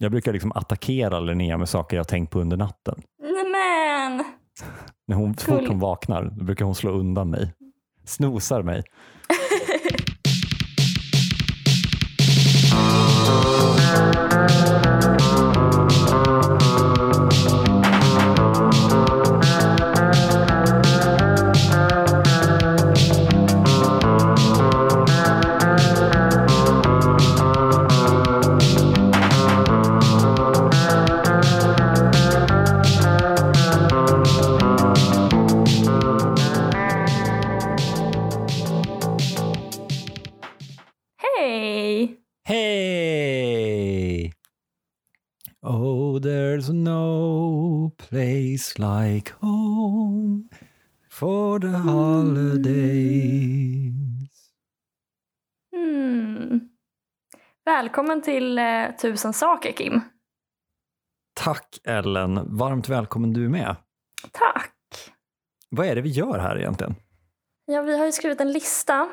Jag brukar liksom attackera Linnea med saker jag tänkt på under natten. Nämen! När hon, så fort hon vaknar då brukar hon slå undan mig. Snosar mig. Välkommen till eh, Tusen saker, Kim. Tack Ellen, varmt välkommen du med. Tack! Vad är det vi gör här egentligen? Ja, vi har ju skrivit en lista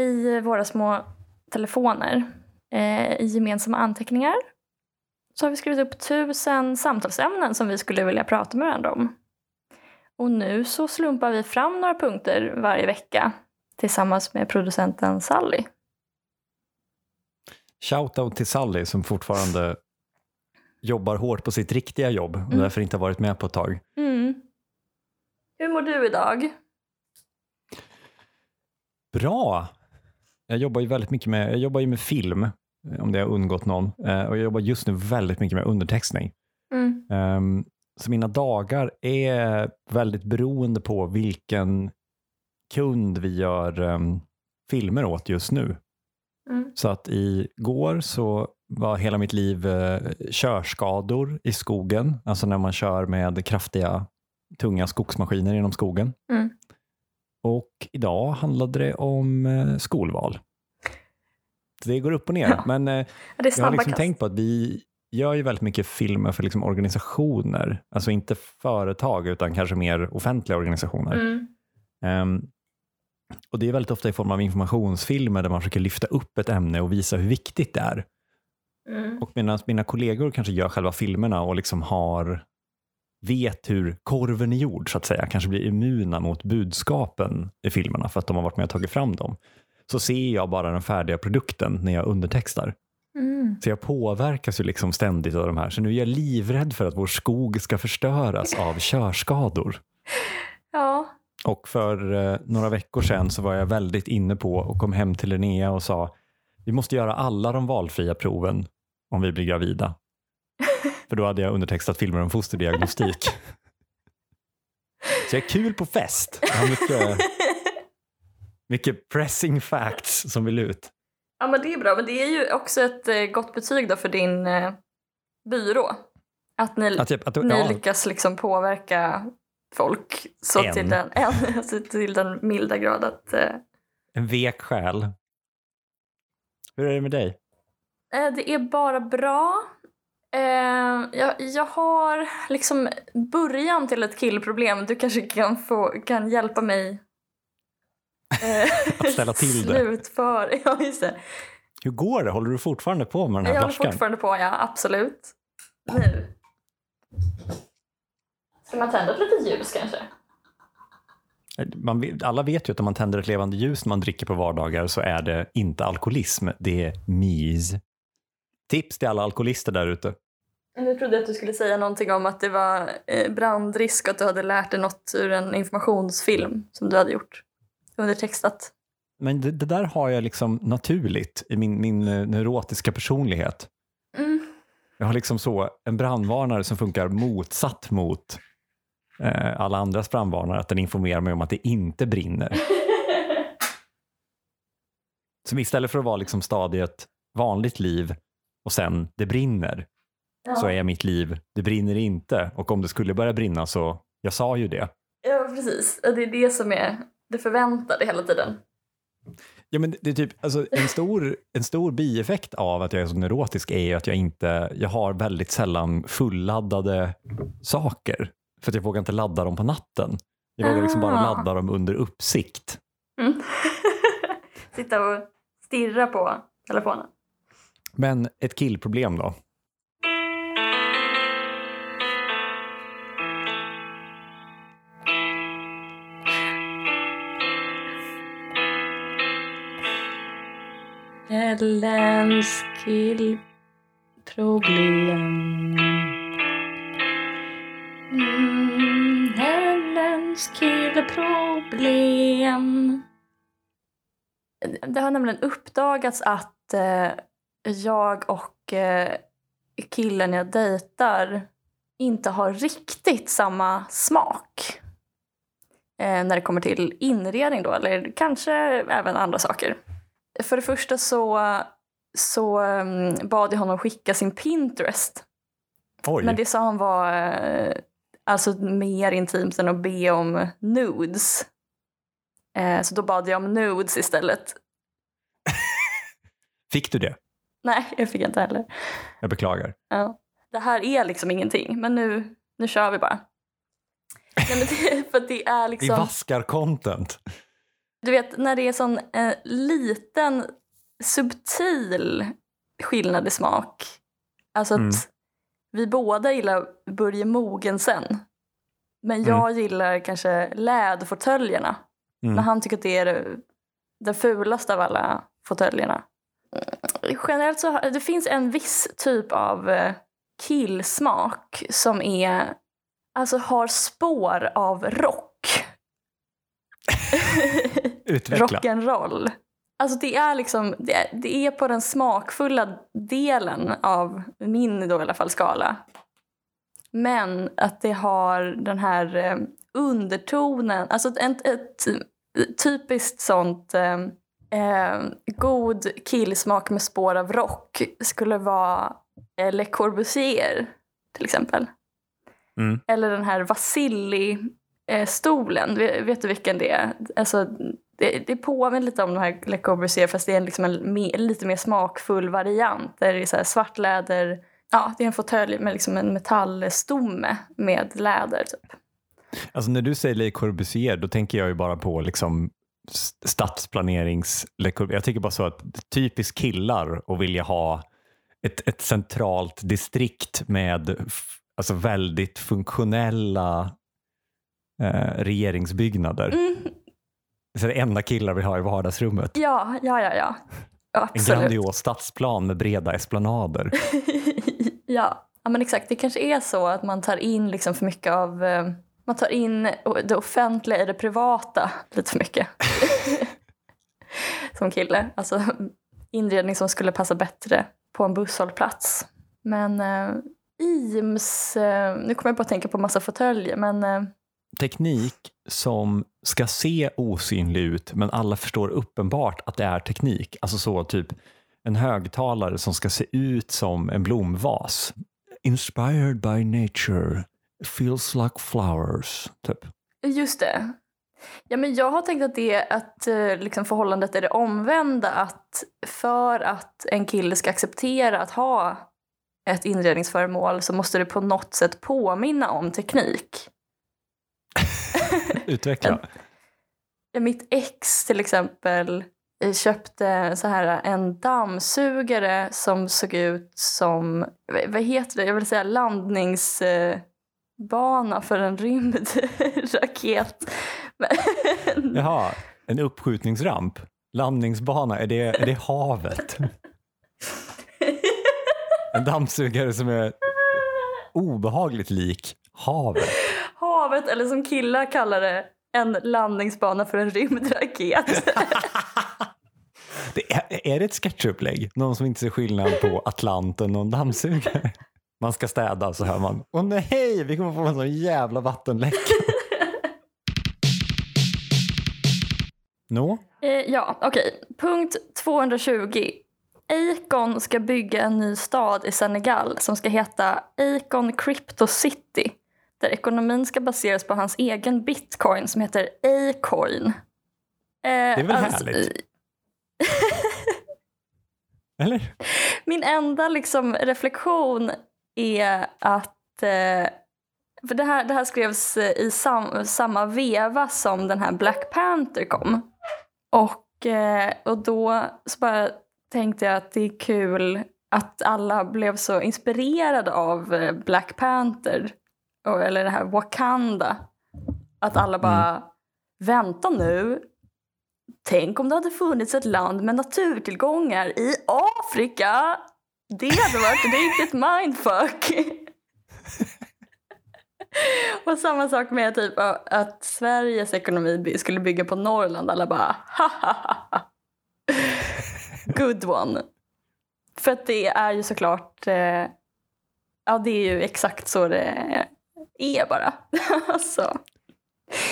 i våra små telefoner eh, i gemensamma anteckningar. Så har vi skrivit upp tusen samtalsämnen som vi skulle vilja prata med varandra om. Och nu så slumpar vi fram några punkter varje vecka tillsammans med producenten Sally. Shoutout till Sally som fortfarande jobbar hårt på sitt riktiga jobb och Mm. därför inte har varit med på ett tag. Mm. Hur mår du idag? Bra! Jag jobbar ju väldigt mycket med, jag jobbar ju med film, eh, om det har undgått någon. Eh, Och jag jobbar just nu väldigt mycket med undertextning. Mm. Ehm, Så mina dagar är väldigt beroende på vilken kund vi gör ehm, filmer åt just nu. Mm. Så att igår så var hela mitt liv eh, körskador i skogen, alltså när man kör med kraftiga, tunga skogsmaskiner genom skogen. Mm. Och idag handlade det om eh, skolval. Så det går upp och ner. Ja. Men eh, jag har liksom kast. tänkt på att vi gör ju väldigt mycket filmer för liksom organisationer. Alltså inte företag utan kanske mer offentliga organisationer. Mm. Ehm, och Det är väldigt ofta i form av informationsfilmer där man försöker lyfta upp ett ämne och visa hur viktigt det är. Mm. Och medan mina kollegor kanske gör själva filmerna och liksom har vet hur korven är gjord så att säga, kanske blir immuna mot budskapen i filmerna för att de har varit med och tagit fram dem. Så ser jag bara den färdiga produkten när jag undertextar. Mm. Så jag påverkas ju liksom ständigt av de här. Så nu är jag livrädd för att vår skog ska förstöras av körskador. Ja. Och för eh, några veckor sedan så var jag väldigt inne på och kom hem till Linnea och sa vi måste göra alla de valfria proven om vi blir gravida. För då hade jag undertextat filmer om fosterdiagnostik. Så jag är kul på fest. Jag har mycket, mycket pressing facts som vill ut. Ja men det är bra, men det är ju också ett eh, gott betyg då för din eh, byrå. Att ni, Att, jag- att, ni ja, lyckas liksom påverka folk så En. till den, en, alltså till den milda grad att eh, en vek själ. Hur är det med dig? eh, det är bara bra. Eh, jag, jag har liksom början till ett killproblem. Du kanske kan, få, kan hjälpa mig eh, Att ställa till det. Slutför, ja just det. Hur går det? Håller du fortfarande på med den här Jag håller flaskan? fortfarande på, ja absolut. Nu. Ska man tända ett litet ljus kanske? Man, alla vet ju att om man tänder ett levande ljus när man dricker på vardagar så är det inte alkoholism, det är mys. Tips till alla alkoholister där ute. Nu trodde jag att du skulle säga någonting om att det var eh, brandrisk och att du hade lärt dig något ur en informationsfilm som du hade gjort. Undertextat. Men det, det där har jag liksom naturligt i min, min eh, neurotiska personlighet. Mm. Jag har liksom så en brandvarnare som funkar motsatt mot eh, alla andras brandvarnare, att den informerar mig om att det inte brinner. Så istället för att vara liksom stadiet vanligt liv och sen det brinner, Ja. så är mitt liv det brinner inte. Och om det skulle börja brinna så, jag sa ju det. ja, precis. Det är det som är det förväntade hela tiden. Ja, men det är typ, alltså, en, stor, en stor bieffekt av att jag är så neurotisk är ju att jag inte, jag har väldigt sällan fulladdade saker. För att jag vågar inte ladda dem på natten. Jag vågar liksom bara ah. ladda dem under uppsikt. Mm. Sitta och stirra på telefonen. Men ett killproblem då? Ellens killproblem Hellens killproblem. Det har nämligen uppdagats att eh, jag och eh, killen jag dejtar inte har riktigt samma smak eh, när det kommer till inredning då, eller kanske även andra saker. För det första så, så um, bad jag honom skicka sin Pinterest. Oj. Men det sa han var eh, alltså mer intimt än att be om nudes. Eh, så då bad jag om nudes istället. Fick du det? Nej, jag fick inte heller. Jag beklagar. Ja. Det här är liksom ingenting, men nu, nu kör vi bara. Nej, det, för det är Vi liksom... vaskar content. Du vet när det är sån eh, liten subtil skillnad i smak. Alltså att Mm. Vi båda gillar Börje Mogensen. Men jag gillar kanske läderfåtöljerna. Mm. Men han tycker att det är den fulaste av alla fåtöljerna. Mm, Generellt så det finns en viss typ av eh, killsmak som är, alltså har spår av rock. Utveckla. rock'n'roll. Alltså det är liksom, det är, det är på den smakfulla delen av min då i alla fall skala. Men att det har den här eh, undertonen, alltså ett, ett typiskt sånt eh, eh, god killsmak med spår av rock skulle vara eh, Le Corbusier till exempel. Mm. Eller den här eh, stolen, Vet du vilken det är? Alltså, det, det påminner lite om den här Le Corbusier fast det är liksom en me, lite mer smakfull variant. Där det är så här svart läder. Ja, det är en fåtölj med liksom en metallstomme med läder. Typ. Alltså när du säger Le Corbusier då tänker jag ju bara på liksom stadsplanerings... Jag tänker bara så att typiskt killar och vilja ha ett, ett centralt distrikt med alltså väldigt funktionella eh, regeringsbyggnader. Mm, Så det enda killar vill ha i vardagsrummet. ja, ja, ja, ja. En Absolut. grandios stadsplan med breda esplanader. ja. ja, men exakt. Det kanske är så att man tar in liksom för mycket av... eh, Man tar in det offentliga i det privata lite för mycket. som kille. Alltså inredning som skulle passa bättre på en busshållplats. Men eh, Eames... Eh, nu kommer jag bara att tänka på massa fåtöljer, men... Teknik som ska se osynlig ut men alla förstår uppenbart att det är teknik. Alltså så typ en högtalare som ska se ut som en blomvas. Inspired by nature, feels like flowers. Typ. Just det. Ja, men jag har tänkt att det att eh, liksom förhållandet är det omvända. Att för att en kille ska acceptera att ha ett inredningsföremål så måste det på något sätt påminna om teknik. Utveckla. Mitt ex till exempel eh, köpte så här en dammsugare som såg ut som, vad heter det, jag vill säga landningsbana för en rymdraket. Jaha, en uppskjutningsramp. Landningsbana, är det, är det havet? En dammsugare som är obehagligt lik havet. Havet, eller som killar kallar det, en landningsbana för en rymdraket. Det är, är det ett sketchupplägg? Någon som inte ser skillnad på Atlanten och en dammsugare? Man ska städa så hör man, åh nej, vi kommer få en sån jävla vattenläcka. Nå? eh, ja, okej. Punkt 220. Acon ska bygga en ny stad i Senegal som ska heta Acon Crypto City. Där ekonomin ska baseras på hans egen bitcoin som heter A-coin. Eh, Det är väl härligt? Eller? Min enda liksom, reflektion är att eh, för det, här, det här skrevs eh, i sam, samma veva som den här Black Panther kom. Och, eh, och då så bara tänkte jag att det är kul att alla blev så inspirerade av eh, Black Panther, eller det här Wakanda. Att alla bara, vänta nu, Tänk om det hade funnits ett land med naturtillgångar i Afrika. Det hade varit riktigt mindfuck. Och samma sak med typ att Sveriges ekonomi skulle bygga på Norrland. Alla bara ha ha ha. Good one. För att det är ju såklart, eh, ja det är ju exakt så det är bara. alltså.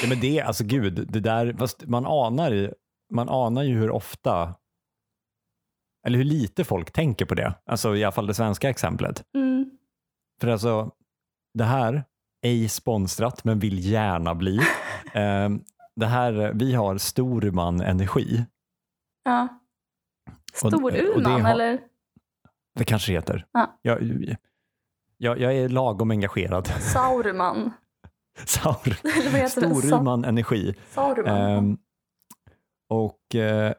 Ja, men det, alltså gud, det där, man anar, man anar ju hur ofta, eller hur lite folk tänker på det. Alltså i alla fall det svenska exemplet. Mm. För alltså, det här, ej sponsrat men vill gärna bli. eh, det här, vi har Storman Energi. Ja. Storuman har, eller? Det kanske heter. Ja. Jag, jag, jag är lagom engagerad. Sauruman. Saur. Storuman Energi. Sauruman. Um, och uh,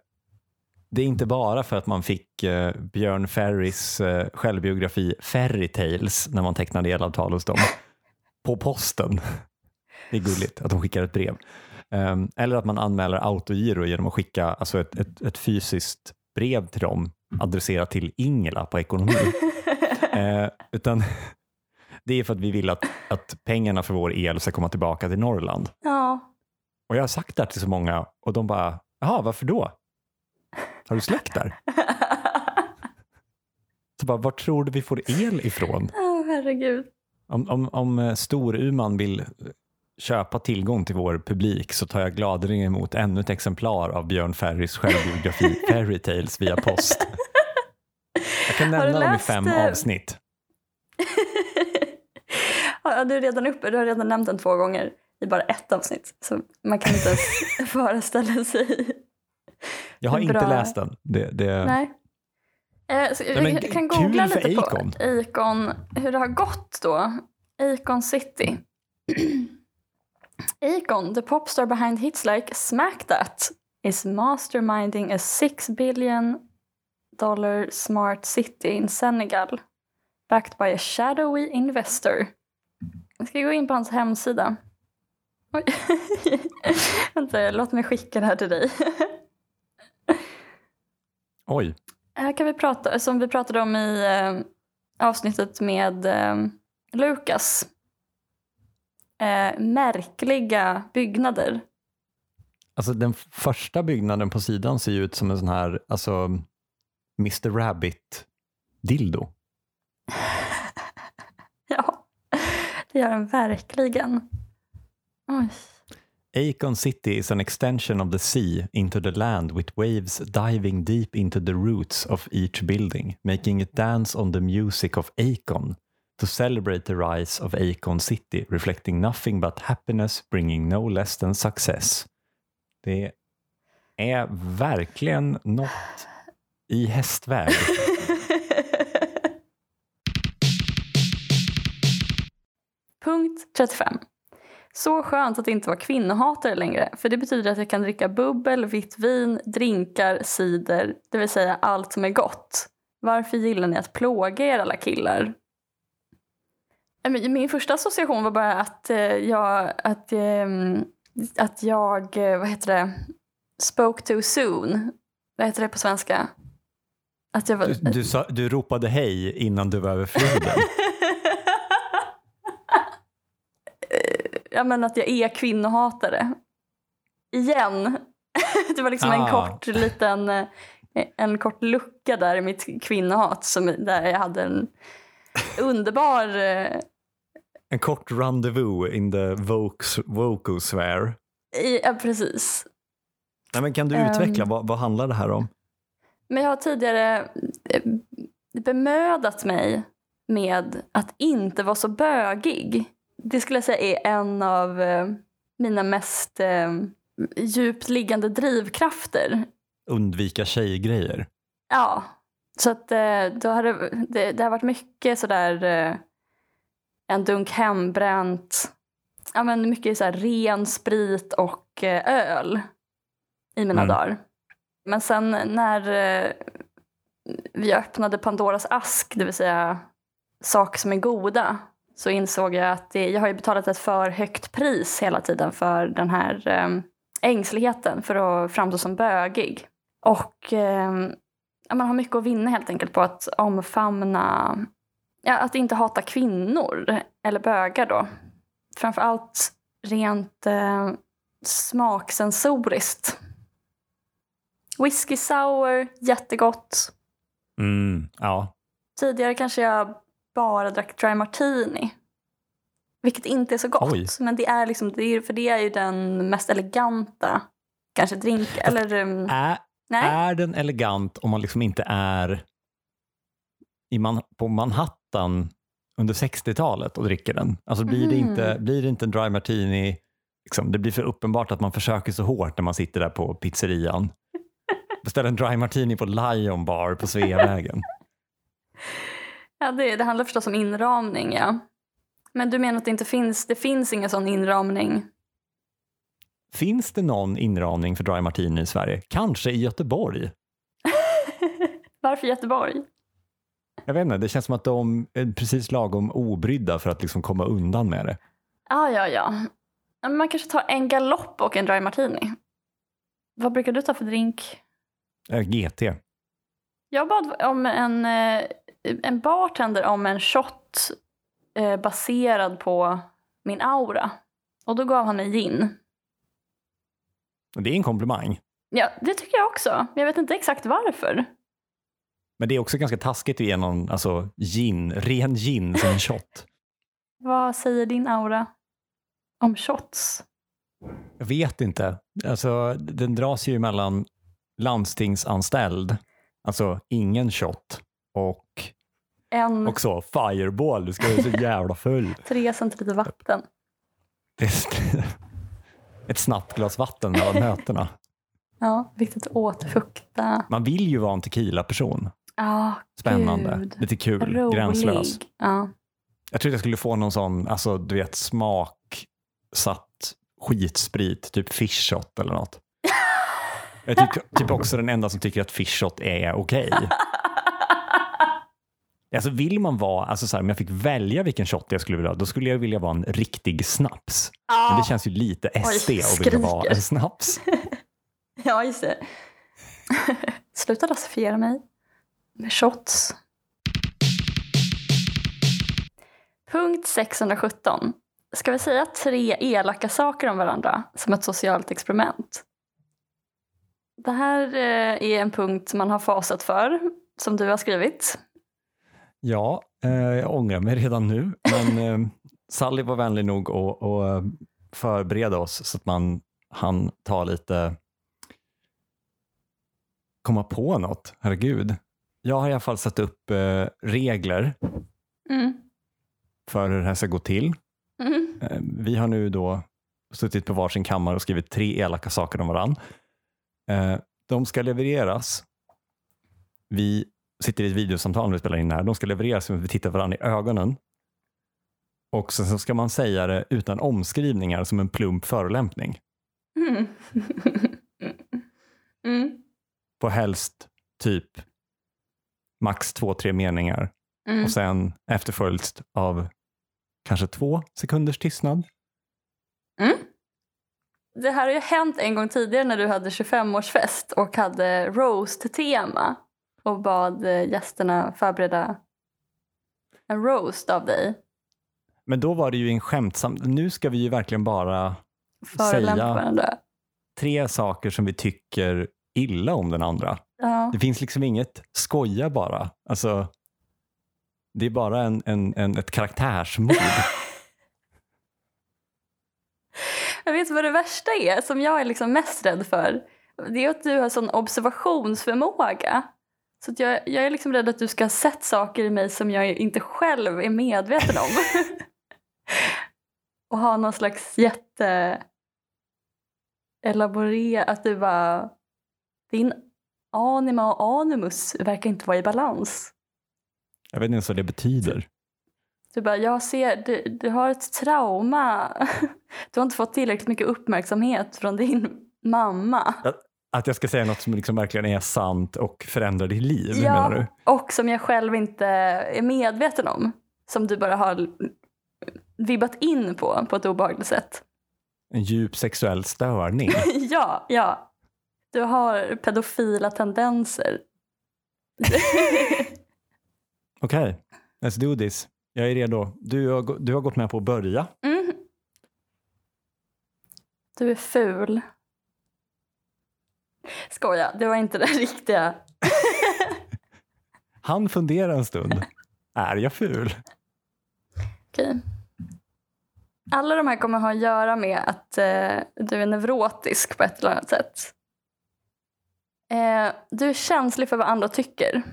det är inte bara för att man fick uh, Björn Ferrys uh, självbiografi Fairy Tales när man tecknade elavtal hos dem på posten. Det är gulligt att de skickar ett brev. Um, eller att man anmäler autogiro genom att skicka alltså ett, ett, ett fysiskt brev till dem adresserat till Ingela på ekonomi. Eh, utan det är för att vi vill att, att pengarna för vår el ska komma tillbaka till Norrland. Ja. Och jag har sagt det här till så många och de bara, jaha, varför då? Har du släkt där? så bara, var tror du vi får el ifrån? Oh, herregud. Om, om, om eh, Storuman vill köpa tillgång till vår publik så tar jag gladeligen emot ännu ett exemplar av Björn Ferrys självbiografi Fairy Tales via post. Jag kan nämna dem i fem eh, avsnitt. ja, du, är redan uppe, du har redan nämnt den två gånger i bara ett avsnitt. Så man kan inte ens föreställa sig. Jag har inte läst den. Det, det... Nej. Eh, så Nej, jag kan googla lite Acon. på Acon, hur det har gått då. Acon City. Akon, the pop star behind hits like Smack That, is masterminding a six billion dollar smart city in Senegal backed by a shadowy investor. Jag ska gå in på hans hemsida. Oj. Vänta, låt mig skicka det här till dig. Oj. Här kan vi prata, som vi pratade om i eh, avsnittet med eh, Lukas eh, märkliga byggnader. Alltså den första byggnaden på sidan ser ju ut som en sån här alltså, Mr Rabbit-dildo. ja, det gör den verkligen. Oj. Acon City is an extension of the sea into the land with waves diving deep into the roots of each building, making it dance on the music of Acon, to celebrate the rise of Acon City, reflecting nothing but happiness, bringing no less than success. Det är verkligen något i hästväg. Punkt 35. Så skönt att inte vara kvinnohatare längre, för det betyder att jag kan dricka bubbel, vitt vin, drinkar, cider, det vill säga allt som är gott. Varför gillar ni att plåga er alla killar? Min första association var bara att eh, jag, att, ehm, att jag, eh, vad heter det, spoke too soon. Vad heter det på svenska? Att jag var, du, du, sa, du ropade hej innan du var över floden. ja men att jag är kvinnohatare. Igen. det var liksom ah. en kort liten, eh, en kort lucka där i mitt kvinnohat som, där jag hade en underbar en kort rendezvous in the vocosphere. Ja, precis. Nej, men kan du utveckla, um, vad, vad handlar det här om? Men jag har tidigare eh, bemödat mig med att inte vara så bögig. Det skulle jag säga är en av eh, mina mest eh, djupt liggande drivkrafter. Undvika tjejgrejer? Ja. Så att då har det, det, det har varit mycket sådär en dunk hembränt, ja, men mycket så ren sprit och öl i mina mm. dagar. Men sen när eh, vi öppnade Pandoras ask, det vill säga saker som är goda, så insåg jag att det, jag har ju betalat ett för högt pris hela tiden för den här eh, ängsligheten för att framstå som bögig. Och eh, man har mycket att vinna helt enkelt på att omfamna, ja, att inte hata kvinnor eller bögar då. Framförallt rent eh, smaksensoriskt. Whisky sour, jättegott. Mm, ja. Tidigare kanske jag bara drack dry martini. Vilket inte är så gott. Oj. Men det är liksom, det är, för det är ju den mest eleganta kanske drink. Eller, um, Är, nej. är den elegant om man liksom inte är i man, på Manhattan under 60-talet och dricker den? Alltså blir, det Mhm. inte, blir det inte en dry martini, liksom, det blir för uppenbart att man försöker så hårt när man sitter där på pizzerian. Beställ en dry martini på Lion Bar på Sveavägen. Ja, det, det handlar förstås om inramning, ja. Men du menar att det inte finns, det finns ingen sån inramning? Finns det någon inramning för dry martini i Sverige? Kanske i Göteborg? Varför Göteborg? Jag vet inte, det känns som att de är precis lagom obrydda för att liksom komma undan med det. Ah, ja, ja. Man kanske tar en galopp och en dry martini. Vad brukar du ta för drink? Eh, GT. Jag bad om en, eh, en bartender om en shot eh, baserad på min aura. Och då gav han mig gin. Det är en komplimang. Ja, det tycker jag också. Men jag vet inte exakt varför. Men det är också ganska taskigt att ge någon alltså, gin, ren gin som en shot. Vad säger din aura om shots? Jag vet inte. Alltså, den dras ju mellan landstingsanställd, alltså ingen shot, och En också fireball. Du ska vara så jävla full. tre centiliter vatten. Ett snabbt glas vatten mellan mötena. Ja, viktigt att återfukta. Man vill ju vara en tequila-person. Ja, Spännande, Gud. lite kul, rolig. gränslös. Ja. Jag trodde jag skulle få någon sån, alltså du vet smaksatt skitsprit, typ fish shot eller något. Jag är typ, typ också den enda som tycker att fish shot är okej. Alltså vill man vara, alltså så här, om jag fick välja vilken shot jag skulle vilja ha, då skulle jag vilja vara en riktig snaps. Men det känns ju lite SD Oj, att vilja vara en snaps. Ja, just det. Sluta rasifiera mig med shots. Punkt 617. Ska vi säga tre elaka saker om varandra som ett socialt experiment? Det här eh, är en punkt man har fasat för, som du har skrivit. Ja, eh, jag ångrar mig redan nu, men eh, Sally var vänlig nog att, att förbereda oss så att man han ta lite komma på något. Herregud. Jag har i alla fall satt upp regler Mm. för hur det här ska gå till. Mm. Vi har nu då suttit på varsin kammare och skrivit tre elaka saker om varann. Eh, de ska levereras. Vi sitter i ett videosamtal när vi spelar in det här. De ska levereras när vi tittar varandra i ögonen. Och sen så ska man säga det utan omskrivningar som en plump förolämpning. Mm. Mm. På helst typ max två, tre meningar Mm. och sen efterföljt av kanske två sekunders tystnad. Det här har ju hänt en gång tidigare när du hade 25-årsfest och hade roast-tema och bad eh, gästerna förbereda en roast av dig. Men då var det ju en skämtsam... Nu ska vi ju verkligen bara Säga- tre saker som vi tycker illa om den andra. Ja. Det finns liksom inget skoja bara. Alltså, det är bara en, en, en, ett karaktärsmord. Jag vet vad det värsta är, som jag är liksom mest rädd för. Det är att du har sån observationsförmåga. Så att jag, jag är liksom rädd att du ska ha sett saker i mig som jag inte själv är medveten om. och ha någon slags jätte Elaborera, att du bara din anima och animus verkar inte vara i balans. Jag vet inte ens vad det betyder. Du bara, jag ser, du, du har ett trauma. Du har inte fått tillräckligt mycket uppmärksamhet från din mamma. Att jag ska säga något som liksom verkligen är sant och förändrar ditt liv, menar du? och som jag själv inte är medveten om. Som du bara har vibbat in på, på ett obehagligt sätt. En djup sexuell störning. ja, ja. Du har pedofila tendenser. Okej, okay. let's do this. Jag är redo. Du har, du har gått med på att börja. Mm. Du är ful. Skoja, det var inte det riktiga. Han funderar en stund. Är jag ful? Okej. Alla de här kommer ha att göra med att eh, du är neurotisk på ett eller annat sätt. Eh, du är känslig för vad andra tycker.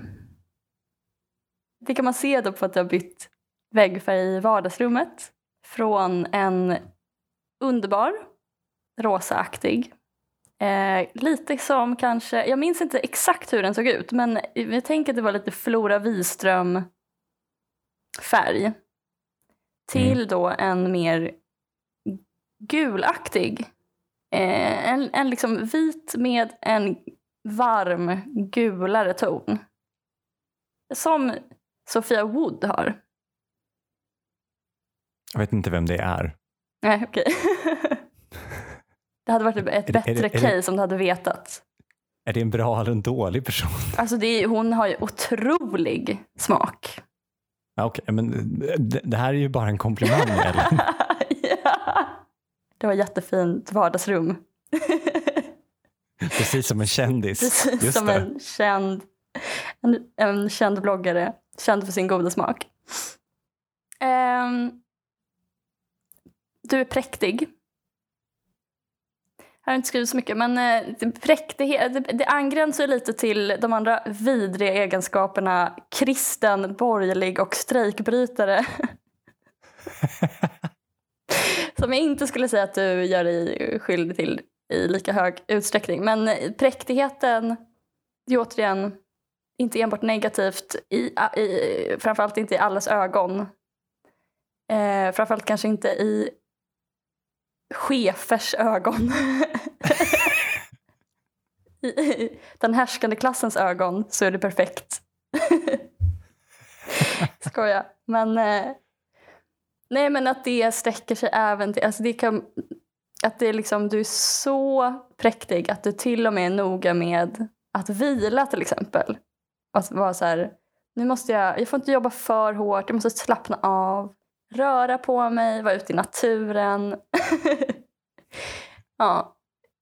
Det kan man se då på att du har bytt väggfärg i vardagsrummet. Från en underbar, rosaaktig, eh, lite som kanske, jag minns inte exakt hur den såg ut, men jag tänker att det var lite Flora Wiström färg. Till mm. då en mer gulaktig. Eh, en, en liksom vit med en varm gulare ton. Som Sofia Wood har. Jag vet inte vem det är. Nej, okej. Okay. det hade varit ett bättre är det, är det, case om du hade vetat. Är det en bra eller en dålig person? Alltså är, hon har ju otrolig smak. Ja, Okej, okay, men det, det, här är ju bara en komplimang Ellen. ja. Det var jättefint vardagsrum. Precis som en kändis. Precis Just som det. en känd, en, en känd bloggare, känd för sin goda smak. Um, du är präktig. Jag har inte skrivit så mycket, men eh, präktighet, det, det angränsar lite till de andra vidriga egenskaperna kristen, borgerlig och strejkbrytare. Som jag inte skulle säga att du gör dig skyldig till i lika hög utsträckning. Men eh, präktigheten, det är återigen inte enbart negativt, i, i, framförallt inte i allas ögon. Eh, framförallt kanske inte i chefers ögon. I den härskande klassens ögon så är det perfekt. Skoja. Men, eh, nej, men att det sträcker sig även till... Alltså det kan, att det är liksom, du är så präktig att du till och med är noga med att vila till exempel. Att vara så här, nu måste jag, jag får inte jobba för hårt, jag måste slappna av, röra på mig, vara ute i naturen. ja,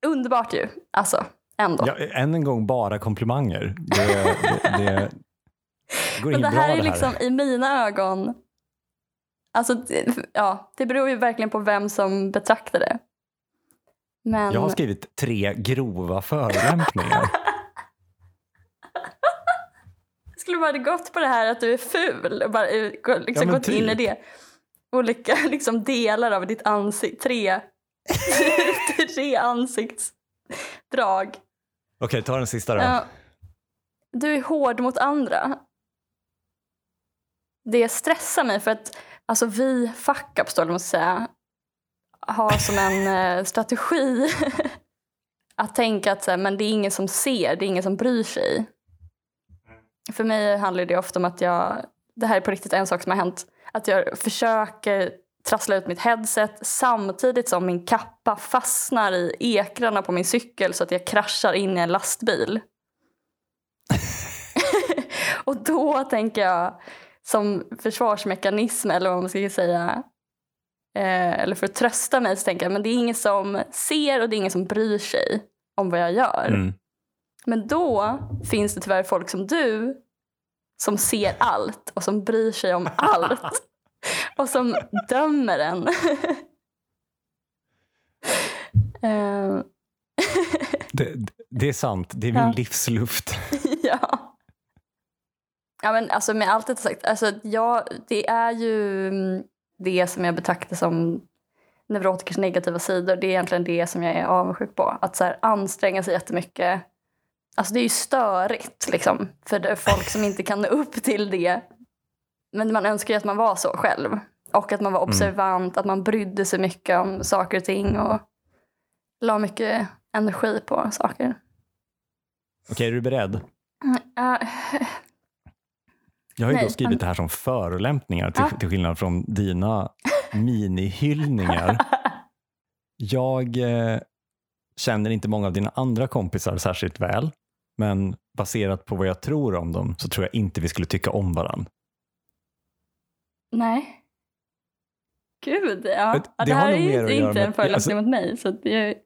underbart ju, alltså. Ändå. Ja, än en gång bara komplimanger. Det, det, det, går Men det här bra, är det här. liksom i mina ögon, alltså ja, det beror ju verkligen på vem som betraktar det. Men... Jag har skrivit tre grova förolämpningar. Skulle bara gått på det här att du är ful och bara eh, liksom ja, gått typ. in i typ. det. Olika liksom, delar av ditt ansikte. Tre, tre ansiktsdrag. Okej, okay, ta den sista då. Ja. Du är hård mot andra. Det stressar mig för att alltså, vi fuck-ups, måste jag säga, ha som en eh, strategi att tänka att så här, men det är ingen som ser, det är ingen som bryr sig. För mig handlar det ofta om att jag, det här är på riktigt en sak som har hänt, att jag försöker trassla ut mitt headset samtidigt som min kappa fastnar i ekrarna på min cykel så att jag kraschar in i en lastbil. och då tänker jag som försvarsmekanism eller vad man ska säga eh, eller för att trösta mig så tänker jag men det är ingen som ser och det är ingen som bryr sig om vad jag gör. Mm. Men då finns det tyvärr folk som du som ser allt och som bryr sig om allt och som dömer en. uh. det, det, är sant, det är min ja. livsluft. ja. Ja men alltså med allt detta sagt, alltså, ja, det är ju mm, det som jag betraktar som neurotikers negativa sidor. Det är egentligen det som jag är avundsjuk på. Att så här, anstränga sig jättemycket. Alltså det är ju störigt liksom, för folk som inte kan nå upp till det. Men man önskar ju att man var så själv. Och att man var mm. observant, mm. att man brydde sig mycket om saker och ting och la mycket energi på saker. Okej, är du beredd? Uh, jag har ju Nej, då skrivit det här som förolämpningar till, ja. till skillnad från dina minihyllningar. jag eh, känner inte många av dina andra kompisar särskilt väl, men baserat på vad jag tror om dem så tror jag inte vi skulle tycka om varandra. Nej. Gud, ja. Det det har här nog är mer ju att göra inte med- en förolämpning alltså- mot mig. Så att det,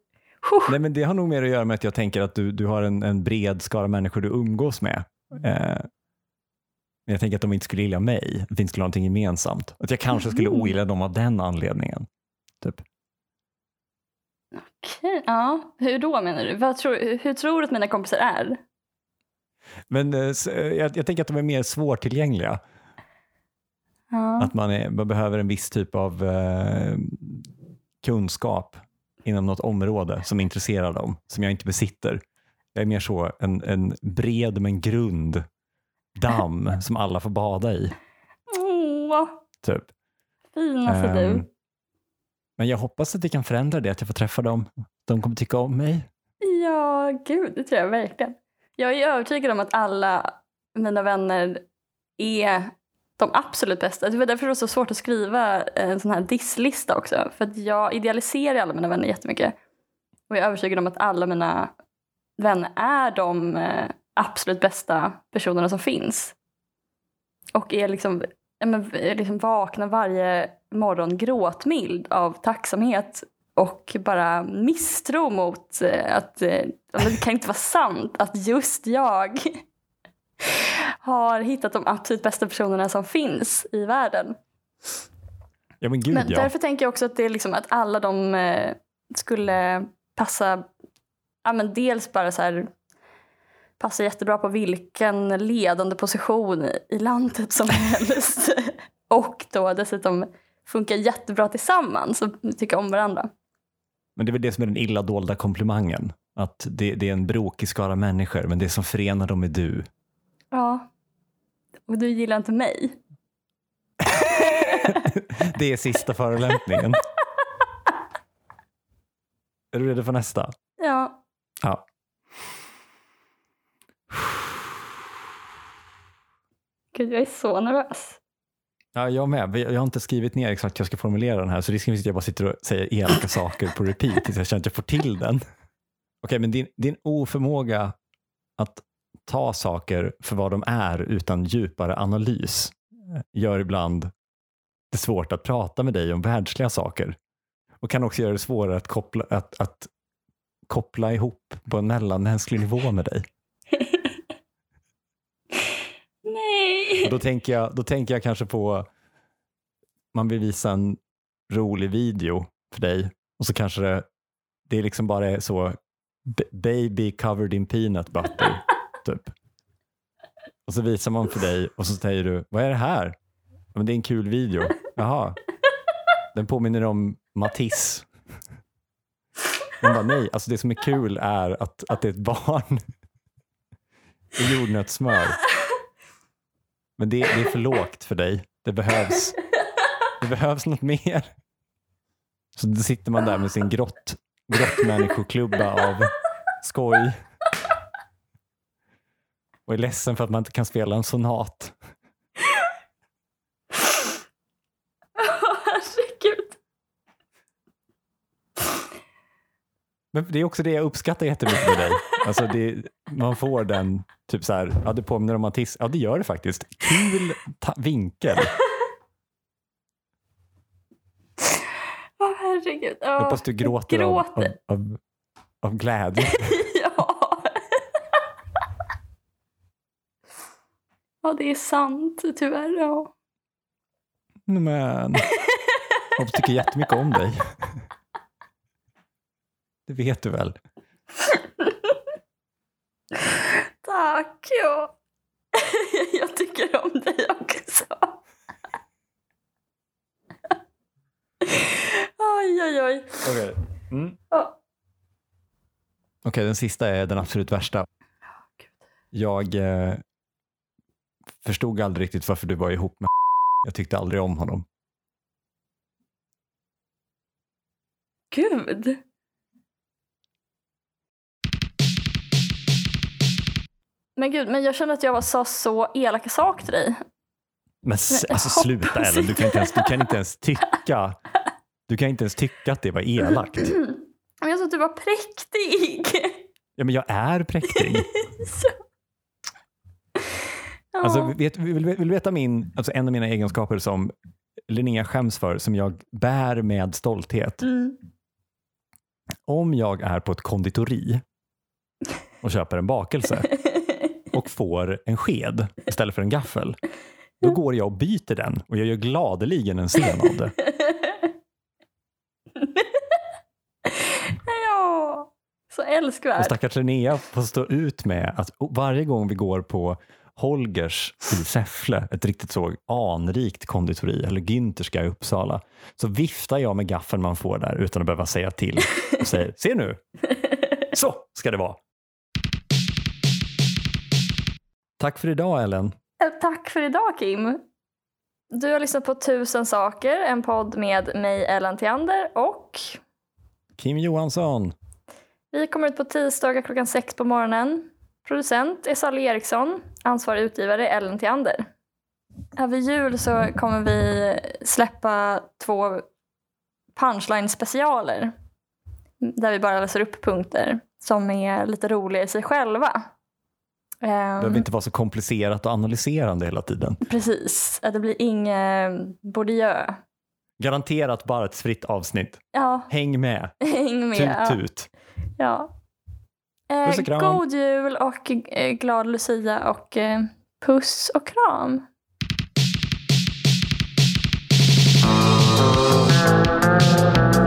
Nej, men det har nog mer att göra med att jag tänker att du, du har en, en bred skara människor du umgås med. Eh, men jag tänker att de inte skulle gilla mig, att vi inte skulle ha någonting gemensamt. Att jag kanske skulle Mhm. ogilla dem av den anledningen. Typ. Okej, ja. Hur då menar du? Vad tror, hur tror du att mina kompisar är? Men eh, eh, jag, jag tänker att de är mer svårtillgängliga. Ja. Att man, är, man behöver en viss typ av eh, kunskap inom något område som intresserar dem, som jag inte besitter. Jag är mer så en, en bred men grund damm som alla får bada i. Åh, Typ. finaste Ehm, du. Men jag hoppas att vi kan förändra det, att jag får träffa dem. De kommer tycka om mig. Ja, gud, det tror jag verkligen. Jag är övertygad om att alla mina vänner är de absolut bästa. Det var därför det var så svårt att skriva en sån här disslista också. För att jag idealiserar alla mina vänner jättemycket. Och jag är övertygad om att alla mina vänner är de eh, absolut bästa personerna som finns. Och är liksom, ja, men, är liksom vakna varje morgon gråtmild av tacksamhet och bara misstro mot eh, att eh, det kan inte vara sant att just jag har hittat de absolut bästa personerna som finns i världen. Ja men gud Men ja. därför tänker jag också att det är liksom att alla de eh, skulle passa, ja men dels bara så här passa jättebra på vilken ledande position i- i landet som helst. och då dessutom funkar jättebra tillsammans och tycka om varandra. Men det är väl det som är den illa dolda komplimangen. Att det, det är en brokig skara människor, men det som förenar dem är du. Ja. Och du gillar inte mig. det är sista förolämpningen. är du redo för nästa? Ja. Ja. Gud, jag är så nervös. Ja, jag med. Jag har inte skrivit ner exakt hur jag ska formulera den här, så risken finns att jag bara sitter och säger elaka saker på repeat tills jag känner att jag får till den. Okej, men din, din oförmåga att ta saker för vad de är utan djupare analys eh, gör ibland det svårt att prata med dig om världsliga saker och kan också göra det svårare att koppla, att, att koppla ihop på en mellanmänsklig nivå med dig. Nej. Och då, tänker jag, då tänker jag kanske på man vill visa en rolig video för dig och så kanske det, det liksom bara är så baby covered in peanut butter typ. Och så visar man för dig och så säger du, vad är det här? "Ja, Men det är en kul video. Jaha. Den påminner om Matisse. Man bara, nej, alltså det som är kul är att, att det är ett barn i jordnötssmör. Men det, det är för lågt för dig. Det behövs, det behövs något mer. Så då sitter man där med sin grott, grottmänniskoklubba av skoj. Och är ledsen för att man inte kan spela en sonat. Herregud. Men det är också det jag uppskattar jättemycket med dig. Alltså det, man får den, typ så här, ja det påminner om Matisse. Ja det gör det faktiskt. Kul vinkel. Åh herregud. Jag hoppas du gråter, Av, av, gråter. av, av glädje. ja. ja, det är sant tyvärr. Ja. Men jag tycker jättemycket om dig. Det vet du väl? Tack. Ja. Jag tycker om dig också. Oj, oj, oj. Okej, mm. Okej, den sista är den absolut värsta. Jag eh, förstod aldrig riktigt varför du var ihop med Jag tyckte aldrig om honom. Gud. Men gud, men jag känner att jag sa så elaka saker till dig. Men alltså sluta Ellen, du kan, inte ens, du kan inte ens tycka Du kan inte ens tycka att det var elakt. Men jag sa att du var präktig. Ja, men jag är präktig. Ja. Alltså, vet, vill, vill du veta min, alltså en av mina egenskaper som Linnea skäms för, som jag bär med stolthet? mm. Om jag är på ett konditori och köper en bakelse och får en sked istället för en gaffel, då går jag och byter den och jag gör gladeligen en scen av det. ja, så Och älskvärd. stackars Linnea får stå ut med att varje gång vi går på Holgers i Säffle, ett riktigt så anrikt konditori, eller Günterska i Uppsala, så viftar jag med gaffeln man får där utan att behöva säga till och säger se nu, så ska det vara. Tack för idag Ellen. Eh, Tack för idag Kim. Du har lyssnat på Tusen saker, en podd med mig Ellen Theander och Kim Johansson. vi kommer ut på tisdagar klockan sex på morgonen. Producent är Sally Eriksson, ansvarig utgivare Ellen Theander. Över jul så kommer vi släppa två punchline specialer där vi bara läser upp punkter som är lite roliga i sig själva. Det behöver inte vara så komplicerat och analyserande hela tiden. Precis, det blir inget Bourdieu. Garanterat bara ett fritt avsnitt. Ja. Häng med. Häng med. Tut, tut. Ja. Ehm, ja. kram. god jul och eh, glad Lucia och eh, puss och kram. Thank.